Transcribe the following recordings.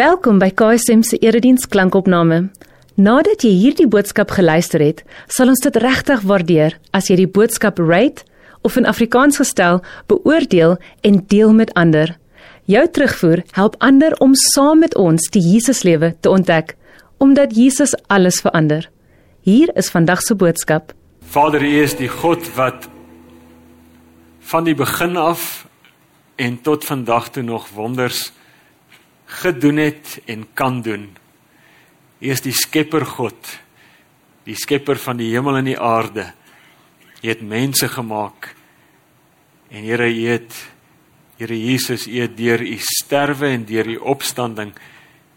Welkom by KSM se erediens klankopname. Nadat jy hierdie boodskap geluister het, sal ons dit regtig waardeer as jy die boodskap rate of in Afrikaans gestel beoordeel en deel met ander. Jou terugvoer help ander om saam met ons die Jesuslewe te ontdek, omdat Jesus alles verander. Hier is vandag se boodskap. Vader, U is die God wat van die begin af en tot vandag toe nog wonders gedoen het en kan doen. U is die Skepper God, die Skepper van die hemel en die aarde. U het mense gemaak. En Here, U het Here Jesus, U het deur U sterwe en deur U opstanding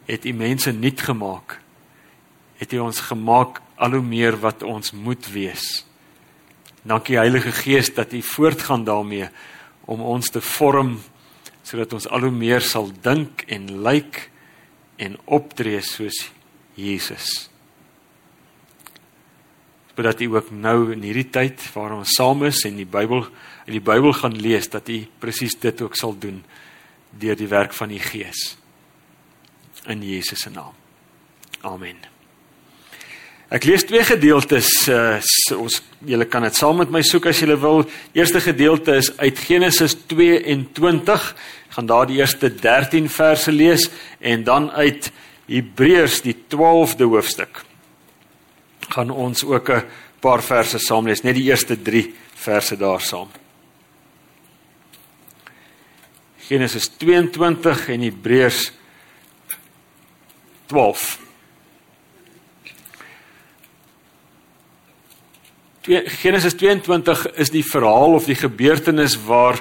het U mense nuut gemaak. Het U ons gemaak al hoe meer wat ons moet wees. Dankie Heilige Gees dat U voortgaan daarmee om ons te vorm sodat ons al hoe meer sal dink en lyk en optree soos Jesus. Sodat U ook nou in hierdie tyd waar ons saam is en die Bybel in die Bybel gaan lees dat U presies dit ook sal doen deur die werk van die Gees. In Jesus se naam. Amen. Ek lees twee gedeeltes. Uh, ons julle kan dit saam met my soek as julle wil. Eerste gedeelte is uit Genesis 22. Ek gaan daar die eerste 13 verse lees en dan uit Hebreërs die 12de hoofstuk. Gaan ons ook 'n paar verse saam lees, net die eerste 3 verse daar saam. Genesis 22 en Hebreërs 12. Genesis 22 is die verhaal of die gebeurtenis waar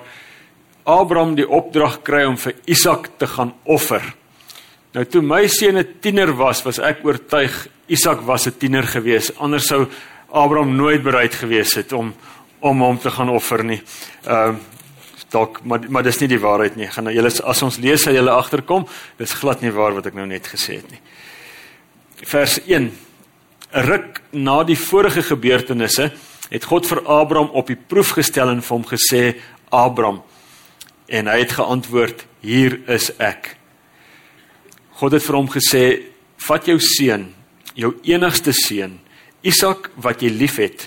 Abraham die opdrag kry om vir Isak te gaan offer. Nou toe my seun 'n tiener was, was ek oortuig Isak was 'n tiener gewees. Anders sou Abraham nooit bereid gewees het om om hom te gaan offer nie. Ehm uh, dalk maar maar dis nie die waarheid nie. Gaan nou julle as ons lees sal julle agterkom, dis glad nie waar wat ek nou net gesê het nie. Vers 'n 'n ruk na die vorige gebeurtenisse het God vir Abraham op die proef gestel en vir hom gesê Abraham en hy het geantwoord hier is ek. God het vir hom gesê vat jou seun, jou enigste seun, Isak wat jy liefhet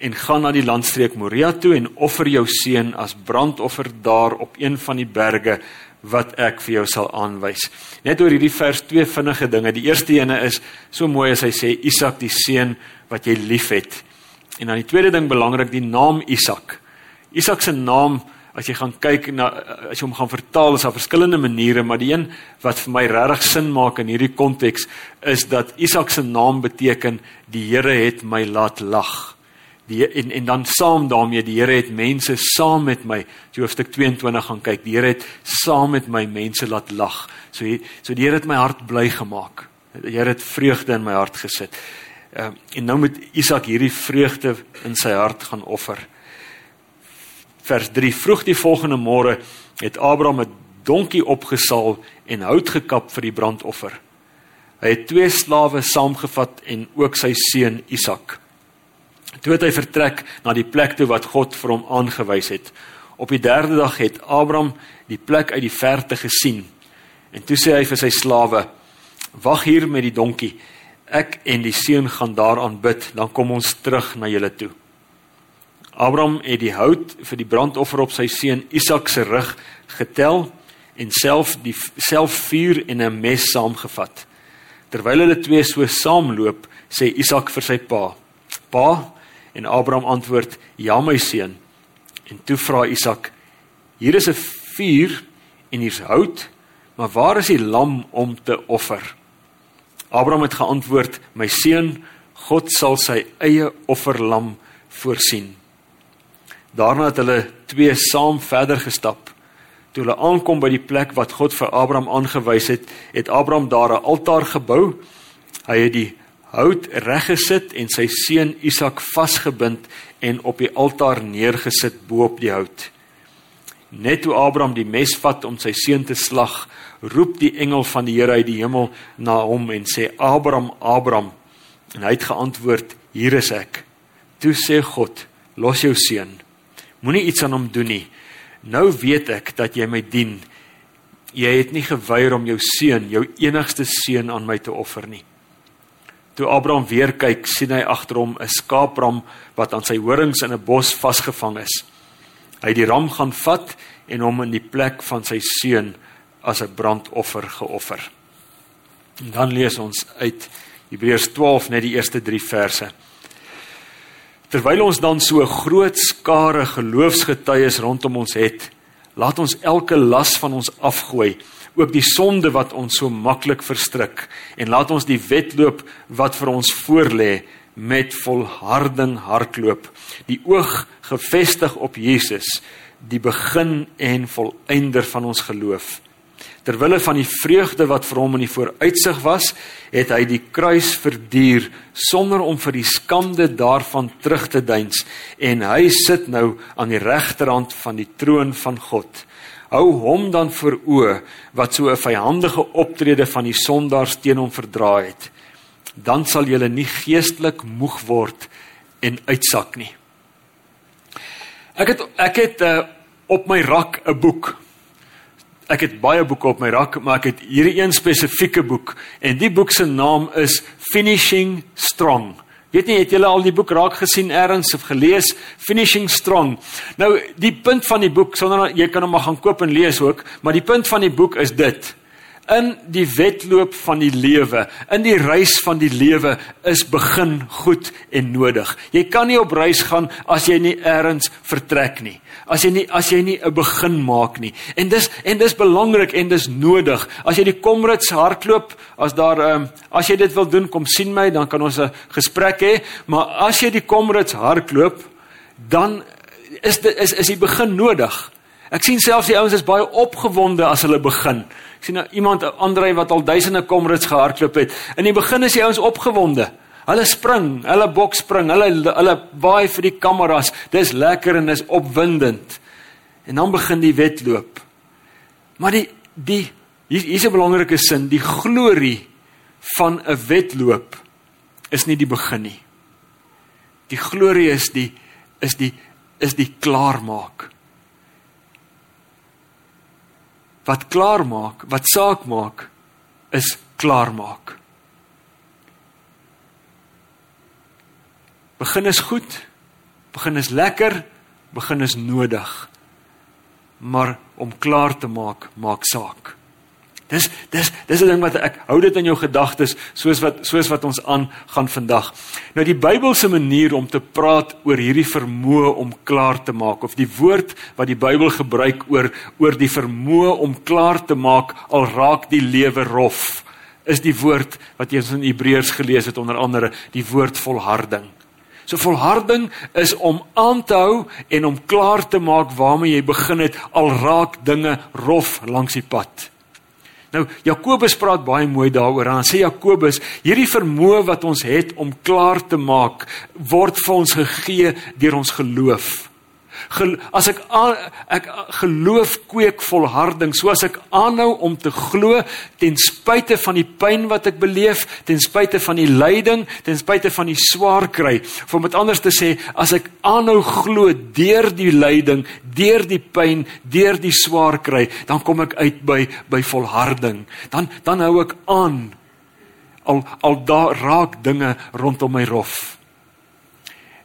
en gaan na die landstreek Moria toe en offer jou seun as brandoffer daar op een van die berge wat ek vir jou sal aanwys. Net oor hierdie vers twee vinnige dinge. Die eerste ene is so mooi as hy sê Isak die seun wat jy liefhet. En dan die tweede ding belangrik, die naam Isak. Isak se naam as jy gaan kyk na as jy hom gaan vertaal is daar verskillende maniere, maar die een wat vir my regtig sin maak in hierdie konteks is dat Isak se naam beteken die Here het my laat lag die en en dan saam daarmee die Here het mense saam met my so hoofstuk 22 gaan kyk die Here het saam met my mense laat lag. So so die Here het my hart bly gemaak. Die Here het vreugde in my hart gesit. Uh, en nou moet Isak hierdie vreugde in sy hart gaan offer. Vers 3 vroeg die volgende môre het Abraham 'n donkie opgesaal en hout gekap vir die brandoffer. Hy het twee slawe saamgevat en ook sy seun Isak Toe het hy vertrek na die plek toe wat God vir hom aangewys het. Op die derde dag het Abraham die plek uit die verte gesien. En toe sê hy vir sy slawe: "Wag hier met die donkie. Ek en die seun gaan daar aanbid, dan kom ons terug na julle toe." Abraham het die hout vir die brandoffer op sy seun Isak se rug getel en self die self vuur en 'n mes saamgevat. Terwyl hulle twee so saamloop, sê Isak vir sy pa: "Pa, En Abraham antwoord: "Ja, my seun." En toe vra Isak: "Hier is 'n vuur en hier's hout, maar waar is die lam om te offer?" Abraham het geantwoord: "My seun, God sal sy eie offerlam voorsien." Daarna het hulle twee saam verder gestap. Toe hulle aankom by die plek wat God vir Abraham aangewys het, het Abraham daar 'n altaar gebou. Hy het die hout reggesit en sy seun Isak vasgebind en op die altaar neergesit bo op die hout. Net toe Abraham die mes vat om sy seun te slag, roep die engel van die Here uit die hemel na hom en sê: "Abraham, Abraham." En hy het geantwoord: "Hier is ek." Toe sê God: "Los jou seun. Moenie iets aan hom doen nie. Nou weet ek dat jy my dien jy het nie geweier om jou seun, jou enigste seun aan my te offer nie. Toe Abraham weer kyk, sien hy agter hom 'n skaapram wat aan sy horings in 'n bos vasgevang is. Hy het die ram gaan vat en hom in die plek van sy seun as 'n brandoffer geoffer. En dan lees ons uit Hebreërs 12 net die eerste 3 verse. Terwyl ons dan so groot skare geloofsgetuies rondom ons het, laat ons elke las van ons afgooi, ook die sonde wat ons so maklik verstrik, en laat ons die wedloop wat vir ons voorlê met volharding hardloop, die oog gefestig op Jesus, die begin en volëinder van ons geloof. Terwille van die vreugde wat vir hom in die vooruitsig was, het hy die kruis verduur sonder om vir die skande daarvan terug te deins en hy sit nou aan die regterhand van die troon van God. Hou hom dan voor oë wat so 'n vyhandige optrede van die sondaars teen hom verdra het. Dan sal jy nie geestelik moeg word en uitsak nie. Ek het ek het uh, op my rak 'n boek ek het baie boeke op my rak, maar ek het hierdie een spesifieke boek en die boek se naam is Finishing Strong. Weet nie het julle al die boek raak gesien eers of gelees Finishing Strong. Nou die punt van die boek sonder jy kan hom maar gaan koop en lees ook, maar die punt van die boek is dit in die wedloop van die lewe, in die reis van die lewe is begin goed en nodig. Jy kan nie op reis gaan as jy nie eers vertrek nie. As jy nie as jy nie 'n begin maak nie. En dis en dis belangrik en dis nodig. As jy die Komrits hardloop, as daar ehm um, as jy dit wil doen, kom sien my, dan kan ons 'n gesprek hê, maar as jy die Komrits hardloop, dan is dit is is die begin nodig. Ek sien selfs die ouens is baie opgewonde as hulle begin. Ek sien nou iemand Andrei wat al duisende komrits gehardloop het. In die begin is die ouens opgewonde. Hulle spring, hulle bokspring, hulle hulle waai vir die kameras. Dis lekker en is opwindend. En dan begin die wedloop. Maar die die hier hier's 'n belangrike sin, die glorie van 'n wedloop is nie die begin nie. Die glorie is die is die is die klaarmaak. Wat klaar maak, wat saak maak, is klaar maak. Begin is goed, begin is lekker, begin is nodig. Maar om klaar te maak, maak saak. Dis dis dis 'n ding wat ek hou dit in jou gedagtes soos wat soos wat ons aan gaan vandag. Nou die Bybelse manier om te praat oor hierdie vermoë om klaar te maak of die woord wat die Bybel gebruik oor oor die vermoë om klaar te maak al raak die lewe rof is die woord wat ons in Hebreërs gelees het onder andere die woord volharding. So volharding is om aan te hou en om klaar te maak waarmee jy begin het al raak dinge rof langs die pad. Nou Jakobus praat baie mooi daaroor. Hy sê Jakobus, hierdie vermoë wat ons het om klaar te maak, word vir ons gegee deur ons geloof as ek ek geloof kweek volharding soos ek aanhou om te glo ten spyte van die pyn wat ek beleef ten spyte van die lyding ten spyte van die swaar kry of om dit anders te sê as ek aanhou glo deur die lyding deur die pyn deur die swaar kry dan kom ek uit by by volharding. Dan dan hou ek aan al al daar raak dinge rondom my rof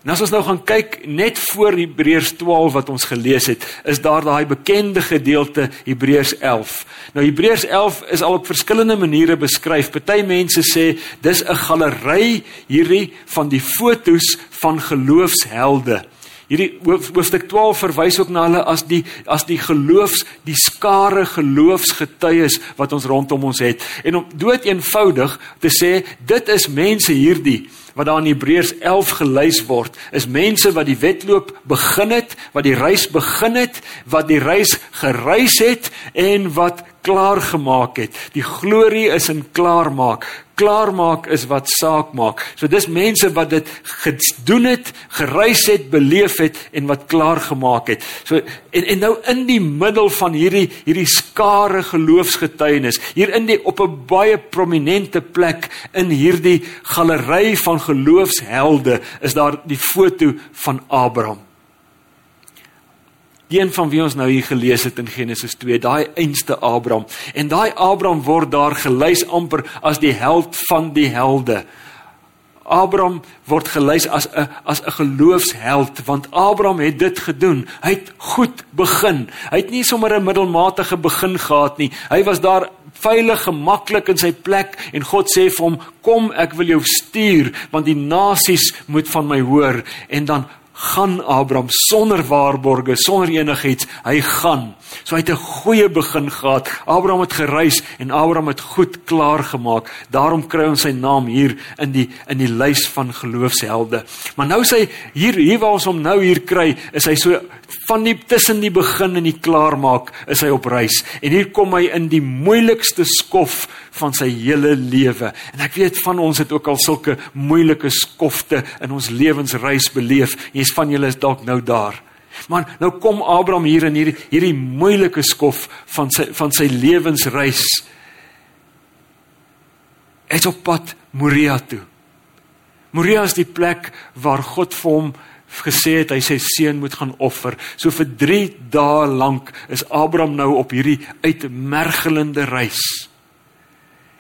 En as ons nou gaan kyk net voor Hebreërs 12 wat ons gelees het, is daar daai bekende gedeelte Hebreërs 11. Nou Hebreërs 11 is al op verskillende maniere beskryf. Party mense sê dis 'n galery hierdie van die fotos van geloofshelde. Hierdie hoofstuk 12 verwys ook na hulle as die as die geloofs die skare geloofsgetuies wat ons rondom ons het. En om dood eenvoudig te sê dit is mense hierdie wat daar in Hebreërs 11 gelys word, is mense wat die wedloop begin het, wat die reis begin het, wat die reis gereis het en wat klaar gemaak het. Die glorie is in klaarmaak. Klaarmaak is wat saak maak. So dis mense wat dit gedoen het, gereis het, beleef het en wat klaar gemaak het. So en en nou in die middel van hierdie hierdie skare geloofsgetuienis, hier in die op 'n baie prominente plek in hierdie galery van geloofshelde is daar die foto van Abraham. Die een van wie ons nou hier gelees het in Genesis 2, daai einste Abraham. En daai Abraham word daar gelys amper as die held van die helde. Abraham word gelys as 'n as 'n geloofsheld want Abraham het dit gedoen. Hy het goed begin. Hy het nie sommer 'n middelmatige begin gehad nie. Hy was daar veilig, gemaklik in sy plek en God sê vir hom: "Kom, ek wil jou stuur want die nasies moet van my hoor." En dan gaan Abraham sonder waarborge, sonder enigiets, hy gaan. So hy het 'n goeie begin gehad. Abraham het gereis en Abraham het goed klaar gemaak. Daarom kry ons sy naam hier in die in die lys van geloofshelde. Maar nou sê hier hier waar ons hom nou hier kry, is hy so van die tussen die begin en die klaarmaak is hy op reis. En hier kom hy in die moeilikste skof van sy hele lewe. En ek weet van ons het ook al sulke moeilike skofte in ons lewensreis beleef. Jy's van julle is dalk nou daar. Maar nou kom Abraham hier in hierdie hierdie moeilike skof van sy van sy lewensreis. Hy's op pad Moria toe. Moria is die plek waar God vir hom gesê het hy sy seun moet gaan offer. So vir 3 dae lank is Abraham nou op hierdie uitmergelende reis.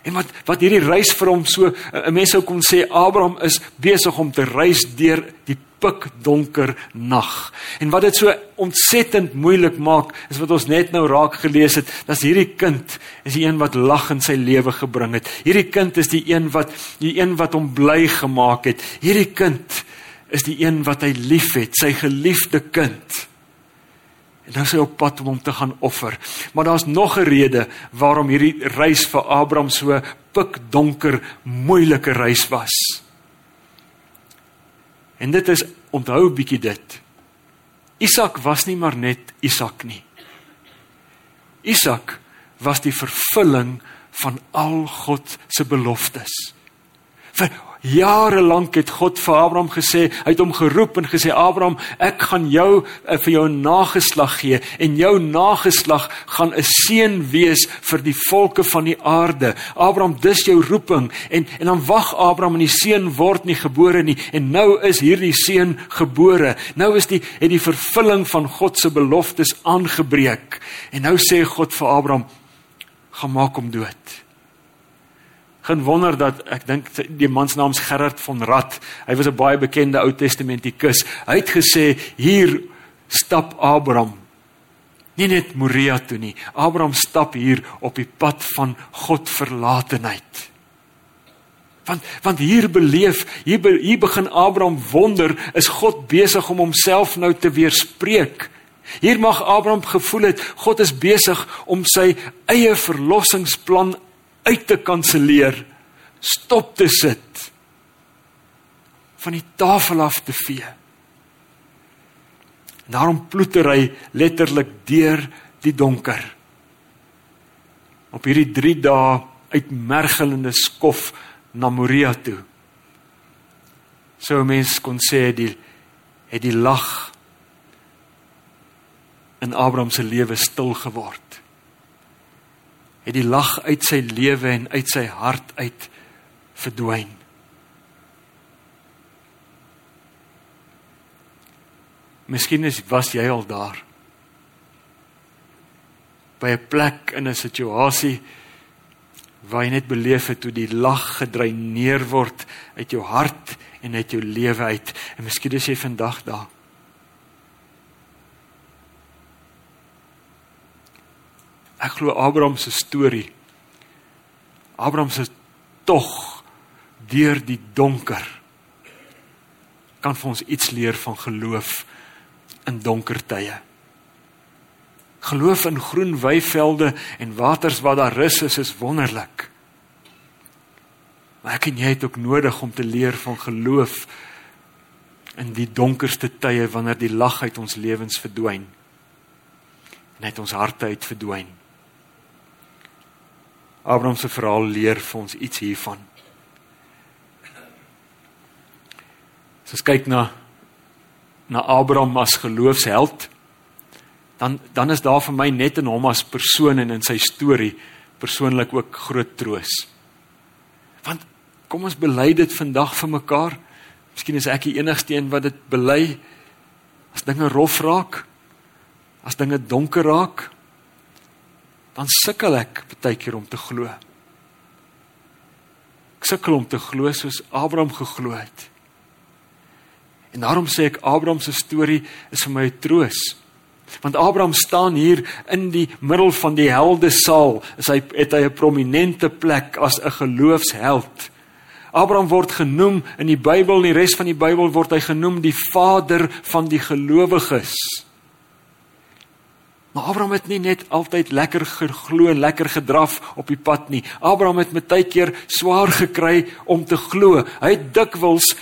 En wat wat hierdie reis vir hom so 'n mens sou kon sê Abraham is besig om te reis deur die pikdonker nag. En wat dit so ontsettend moeilik maak, is wat ons net nou raak gelees het, dat hierdie kind is die een wat lag in sy lewe gebring het. Hierdie kind is die een wat die een wat hom bly gemaak het. Hierdie kind is die een wat hy liefhet, sy geliefde kind. En nou is hy op pad om hom te gaan offer. Maar daar's nog 'n rede waarom hierdie reis vir Abraham so pikdonker, moeilike reis was. En dit is onthou 'n bietjie dit. Isak was nie maar net Isak nie. Isak was die vervulling van al God se beloftes. Vir Jare lank het God vir Abraham gesê, hy het hom geroep en gesê Abraham, ek gaan jou uh, vir jou nageslag gee en jou nageslag gaan 'n seën wees vir die volke van die aarde. Abraham, dis jou roeping en en dan wag Abraham en die seun word nie gebore nie en nou is hierdie seun gebore. Nou is die het die vervulling van God se beloftes aangebreek. En nou sê God vir Abraham, gaan maak hom dood. Geen wonder dat ek dink die man se naam is Gerard von Rad. Hy was 'n baie bekende Ou Testamentikus. Hy het gesê hier stap Abraham nie net Moria toe nie. Abraham stap hier op die pad van God verlatenheid. Want want hier beleef, hier be, hier begin Abraham wonder, is God besig om homself nou te weerspreek? Hier mag Abraham gevoel het God is besig om sy eie verlossingsplan uit te kanselleer, stop te sit, van die tafel af te vee. Daarom ploeter hy letterlik deur die donker. Op hierdie 3 dae uitmergelende skof na Moria toe. Sou mens kon sê die het die lag in Abraham se lewe stil geword het die lag uit sy lewe en uit sy hart uit verdwyn. Miskien is was jy al daar. By 'n plek in 'n situasie waar jy net beleef het hoe die lag gedreineer word uit jou hart en uit jou lewe uit. En miskien is jy vandag daar. Ek glo Abraham se storie. Abraham se tog deur die donker kan vir ons iets leer van geloof in donker tye. Geloof in groen weivelde en waters waar daar rus is, is wonderlik. Maar ek en jy het ook nodig om te leer van geloof in die donkerste tye wanneer die lag uit ons lewens verdwyn en uit ons harte uit verdwyn. Abraham se verhaal leer vir ons iets hiervan. As ons kyk na na Abraham as geloofsheld, dan dan is daar vir my net in hom as persoon en in sy storie persoonlik ook groot troos. Want kom ons bely dit vandag vir mekaar. Miskien is ek die enigste een wat dit bely as dinge rof raak. As dinge donker raak, dan sukkel ek baie keer om te glo. Ek sukkel om te glo soos Abraham geglo het. En daarom sê ek Abraham se storie is vir my 'n troos. Want Abraham staan hier in die middel van die helde saal, is hy het hy 'n prominente plek as 'n geloofsheld. Abraham word genoem in die Bybel en die res van die Bybel word hy genoem die vader van die gelowiges. Maar Abraham het nie net altyd lekker geglo en lekker gedraf op die pad nie. Abraham het baie keer swaar gekry om te glo. Hy het dikwels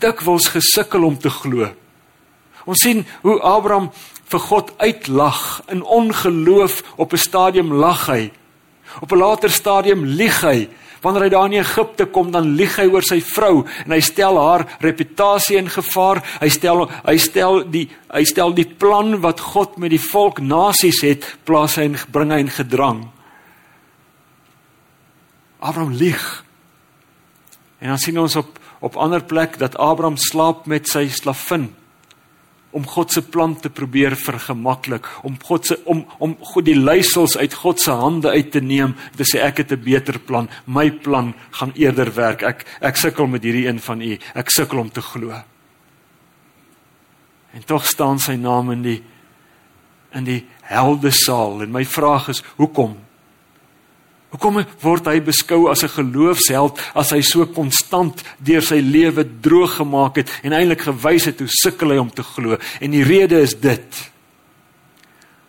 dikwels gesukkel om te glo. Ons sien hoe Abraham vir God uitlag in ongeloof op 'n stadium lag hy. Op 'n later stadium lieg hy. Wanneer hy daar in Egipte kom, dan lieg hy oor sy vrou en hy stel haar reputasie in gevaar. Hy stel hy stel die hy stel die plan wat God met die volk nasies het, plaas hy en bring hy in gedrang. Abraham lieg. En dan sien ons op op ander plek dat Abraham slaap met sy slavin om God se plan te probeer vergemaklik, om God se om om God die leiersels uit God se hande uit te neem, te sê ek het 'n beter plan. My plan gaan eerder werk. Ek ek sukkel met hierdie een van u. Ek sukkel om te glo. En tog staan sy naam in die in die helde saal en my vraag is hoekom Hoekom word hy beskou as 'n geloofsheld as hy so konstant deur sy lewe droog gemaak het en eintlik gewys het hoe sukkel hy om te glo? En die rede is dit.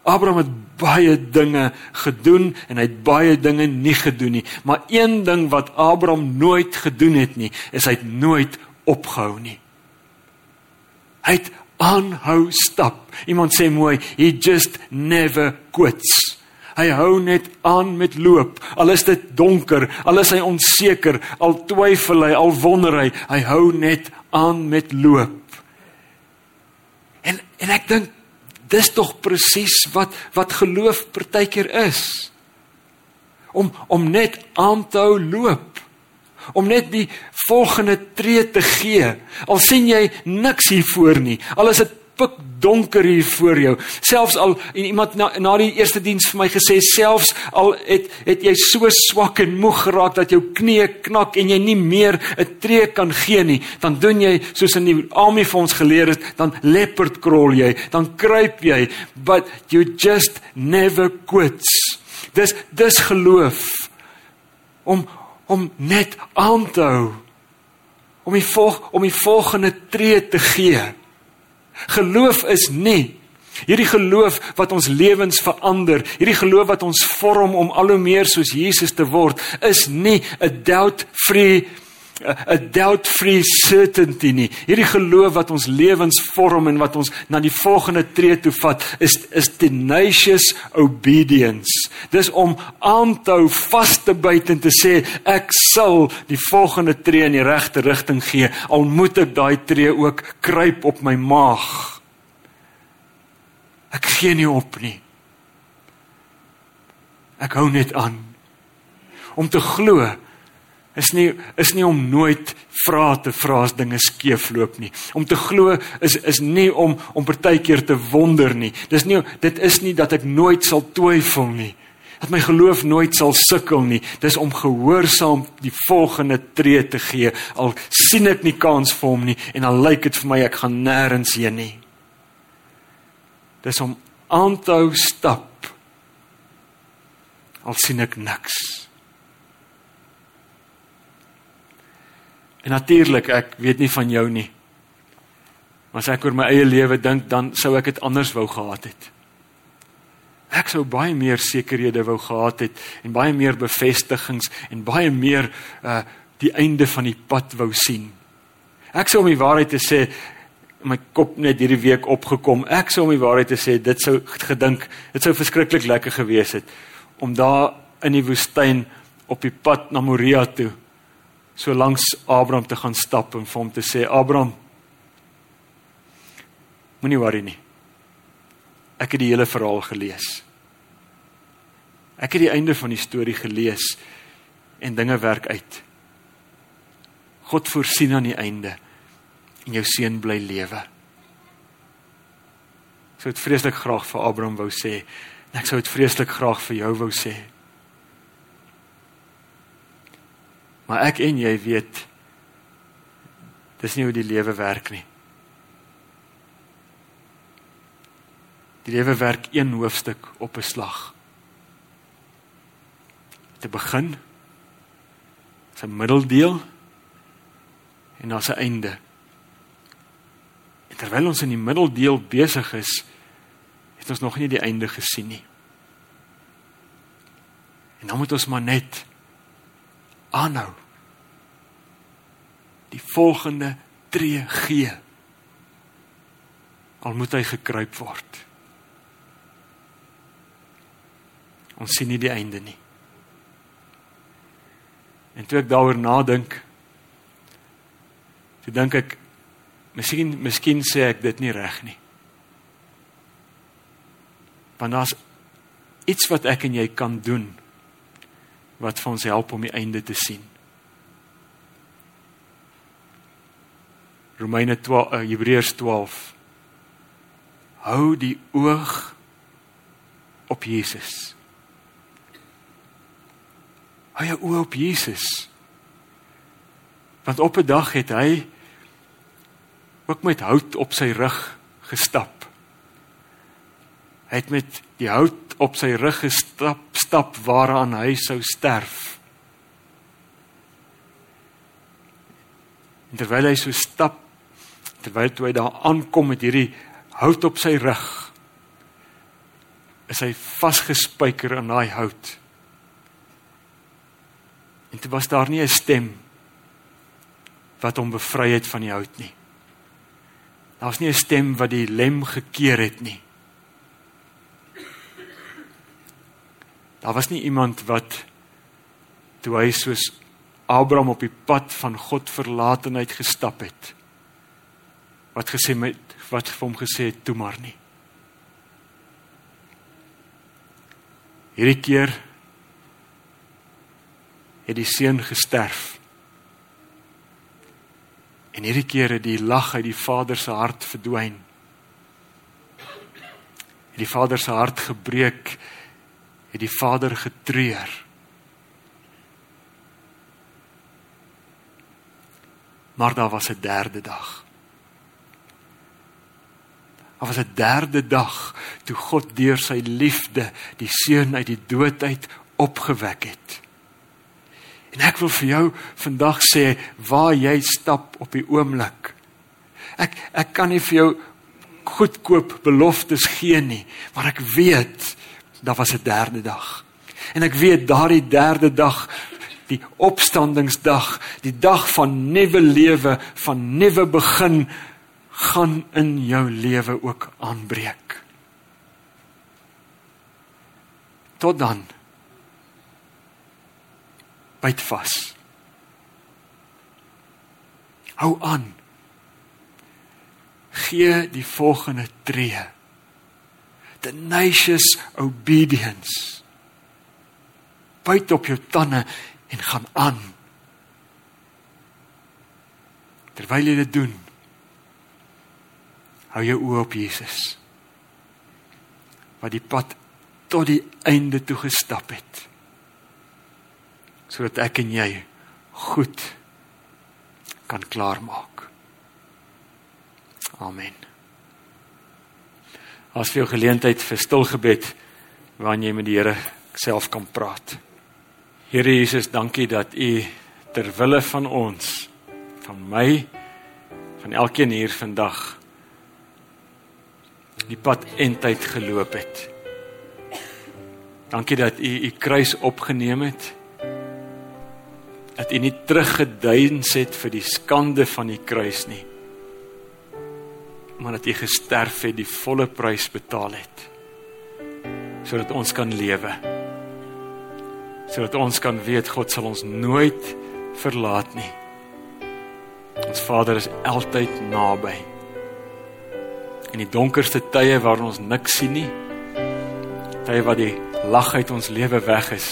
Abraham het baie dinge gedoen en hy het baie dinge nie gedoen nie, maar een ding wat Abraham nooit gedoen het nie, is hy het nooit opgehou nie. Hy het aanhou stap. Iemand sê mooi, he just never quits. Hy hou net aan met loop. Al is dit donker, al is hy onseker, al twyfel hy, al wonder hy, hy hou net aan met loop. En en ek dink dis tog presies wat wat geloof partykeer is. Om om net aan te hou loop. Om net die volgende tree te gee. Al sien jy niks hier voor nie. Al is dit pik donker hier voor jou. Selfs al en iemand na, na die eerste diens vir my gesê selfs al het het jy so swak en moeg geraak dat jou knieë knak en jy nie meer 'n tree kan gee nie, dan doen jy soos in die army vir ons geleer het, dan leopard crawl jy, dan kruip jy, but you just never quits. Dis dis geloof om om net aan te hou om die volg om die volgende tree te gee. Geloof is nie hierdie geloof wat ons lewens verander, hierdie geloof wat ons vorm om al hoe meer soos Jesus te word, is nie 'n doubt-free 'n doubt-free certainty nie. Hierdie geloof wat ons lewens vorm en wat ons na die volgende tree toe vat, is is tenacious obedience. Dis om aan te hou, vas te byt en te sê ek sal die volgende tree in die regte rigting gee, al moet ek daai tree ook kruip op my maag. Ek gee nie op nie. Ek hou net aan om te glo is nie is nie om nooit vra te vra as dinge skeefloop nie. Om te glo is is nie om om partykeer te wonder nie. Dis nie dit is nie dat ek nooit sal twyfel nie. Dat my geloof nooit sal sukkel nie. Dis om gehoorsaam die volgende tree te gee al sien ek nie kans vir hom nie en al lyk dit vir my ek gaan nêrens heen nie. Dis om aan te hou stap al sien ek niks. En natuurlik, ek weet nie van jou nie. Maar as ek oor my eie lewe dink, dan sou ek dit anders wou gehad het. Ek sou baie meer sekerhede wou gehad het en baie meer bevestigings en baie meer uh die einde van die pad wou sien. Ek sou om die waarheid te sê my kop net hierdie week opgekom. Ek sou om die waarheid te sê dit sou gedink, dit sou verskriklik lekker gewees het om daar in die woestyn op die pad na Moria toe so langs Abraham te gaan stap en vir hom te sê Abraham moenie worry nie. Ek het die hele verhaal gelees. Ek het die einde van die storie gelees en dinge werk uit. God voorsien aan die einde en jou seun bly lewe. Ek sou dit vreeslik graag vir Abraham wou sê. En ek sou dit vreeslik graag vir jou wou sê. Maar ek en jy weet dis nie hoe die lewe werk nie. Die lewe werk een hoofstuk op 'n slag. Te begin 'n middeldeel en daar's 'n einde. En terwyl ons in die middeldeel besig is, het ons nog nie die einde gesien nie. En dan moet ons maar net aanhou. Die volgende tree gee. Al moet hy gekruip word. Ons sien nie die einde nie. En toe ek daaroor nadink, toe dink ek miskien miskien sê ek dit nie reg nie. Want daar's iets wat ek en jy kan doen wat vir ons help om die einde te sien. Romeine 12 uh, Hebreërs 12 Hou die oog op Jesus. Hou jou oë op Jesus. Want op 'n dag het hy ook met hout op sy rug gestap. Hy het met die hout op sy rug gestap, stap waaraan hy sou sterf. En terwyl hy so stap, terwyl toe hy daar aankom met hierdie hout op sy rug, is hy vasgespijker aan daai hout. En dit was daar nie 'n stem wat hom bevry het van die hout nie. Daar was nie 'n stem wat die lem gekeer het nie. Daar was nie iemand wat toe hy soos Abraham op die pad van God verlatenheid gestap het wat gesê met wat vir hom gesê het toe maar nie. Hierdie keer het die seun gesterf. En hierdie keer het die lag uit die vader se hart verdwyn. Het die vader se hart gebreek, het die vader getreur. Maar daar was 'n derde dag. Daar was 'n derde dag toe God deur sy liefde die seun uit die dood uit opgewek het. En ek wil vir jou vandag sê waar jy stap op die oomblik. Ek ek kan nie vir jou goedkoop beloftes gee nie, maar ek weet daar was 'n derde dag. En ek weet daardie derde dag, die opstandingsdag, die dag van nuwe lewe, van nuwe begin gaan in jou lewe ook aanbreek. Tot dan byt vas. Hou aan. Gee die volgende tree. Tenacious obedience. Byt op jou tande en gaan aan. Terwyl jy dit doen, hou jou oë op Jesus. Wat die pad tot die einde toe gestap het sodat ek en jy goed kan klaarmaak. Amen. As vir jou geleentheid vir stil gebed waarin jy met die Here self kan praat. Here Jesus, dankie dat U ter wille van ons, van my, van elkeen hier vandag die pad eintyd geloop het. Dankie dat U U kruis opgeneem het dat u nie teruggeduins het vir die skande van die kruis nie maar dat u gesterf het die volle prys betaal het sodat ons kan lewe. Sodat ons kan weet God sal ons nooit verlaat nie. Ons Vader is altyd naby. In die donkerste tye waar ons niks sien nie tye waar die lag uit ons lewe weg is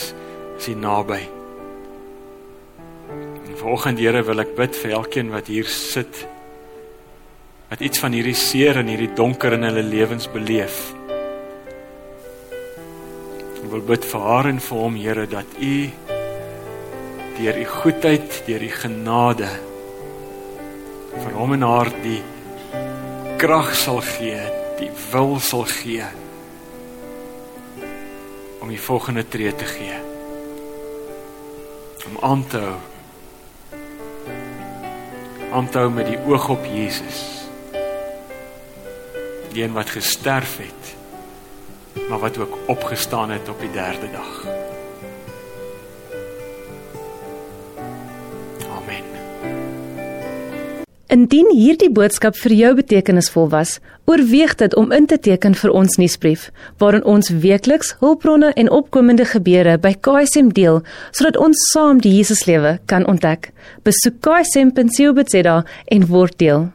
is hy naby. Vanoggend Here wil ek bid vir elkeen wat hier sit wat iets van hierdie seer en hierdie donker in hulle lewens beleef. Ek wil bid vir haar en vir hom, Here, dat U deur U goedheid, deur U genade vir hom en haar die krag sal gee, die wil sal gee om die volgende tree te gee. Om aan te hou. Aan te hou met die oog op Jesus. Die een wat gesterf het, maar wat ook opgestaan het op die derde dag. Indien hierdie boodskap vir jou betekenisvol was, oorweeg dit om in te teken vir ons nuusbrief, waarin ons weekliks hulpbronne en opkomende gebeure by KSM deel, sodat ons saam die Jesuslewe kan ontdek. Besoek ksm.co.za en word deel.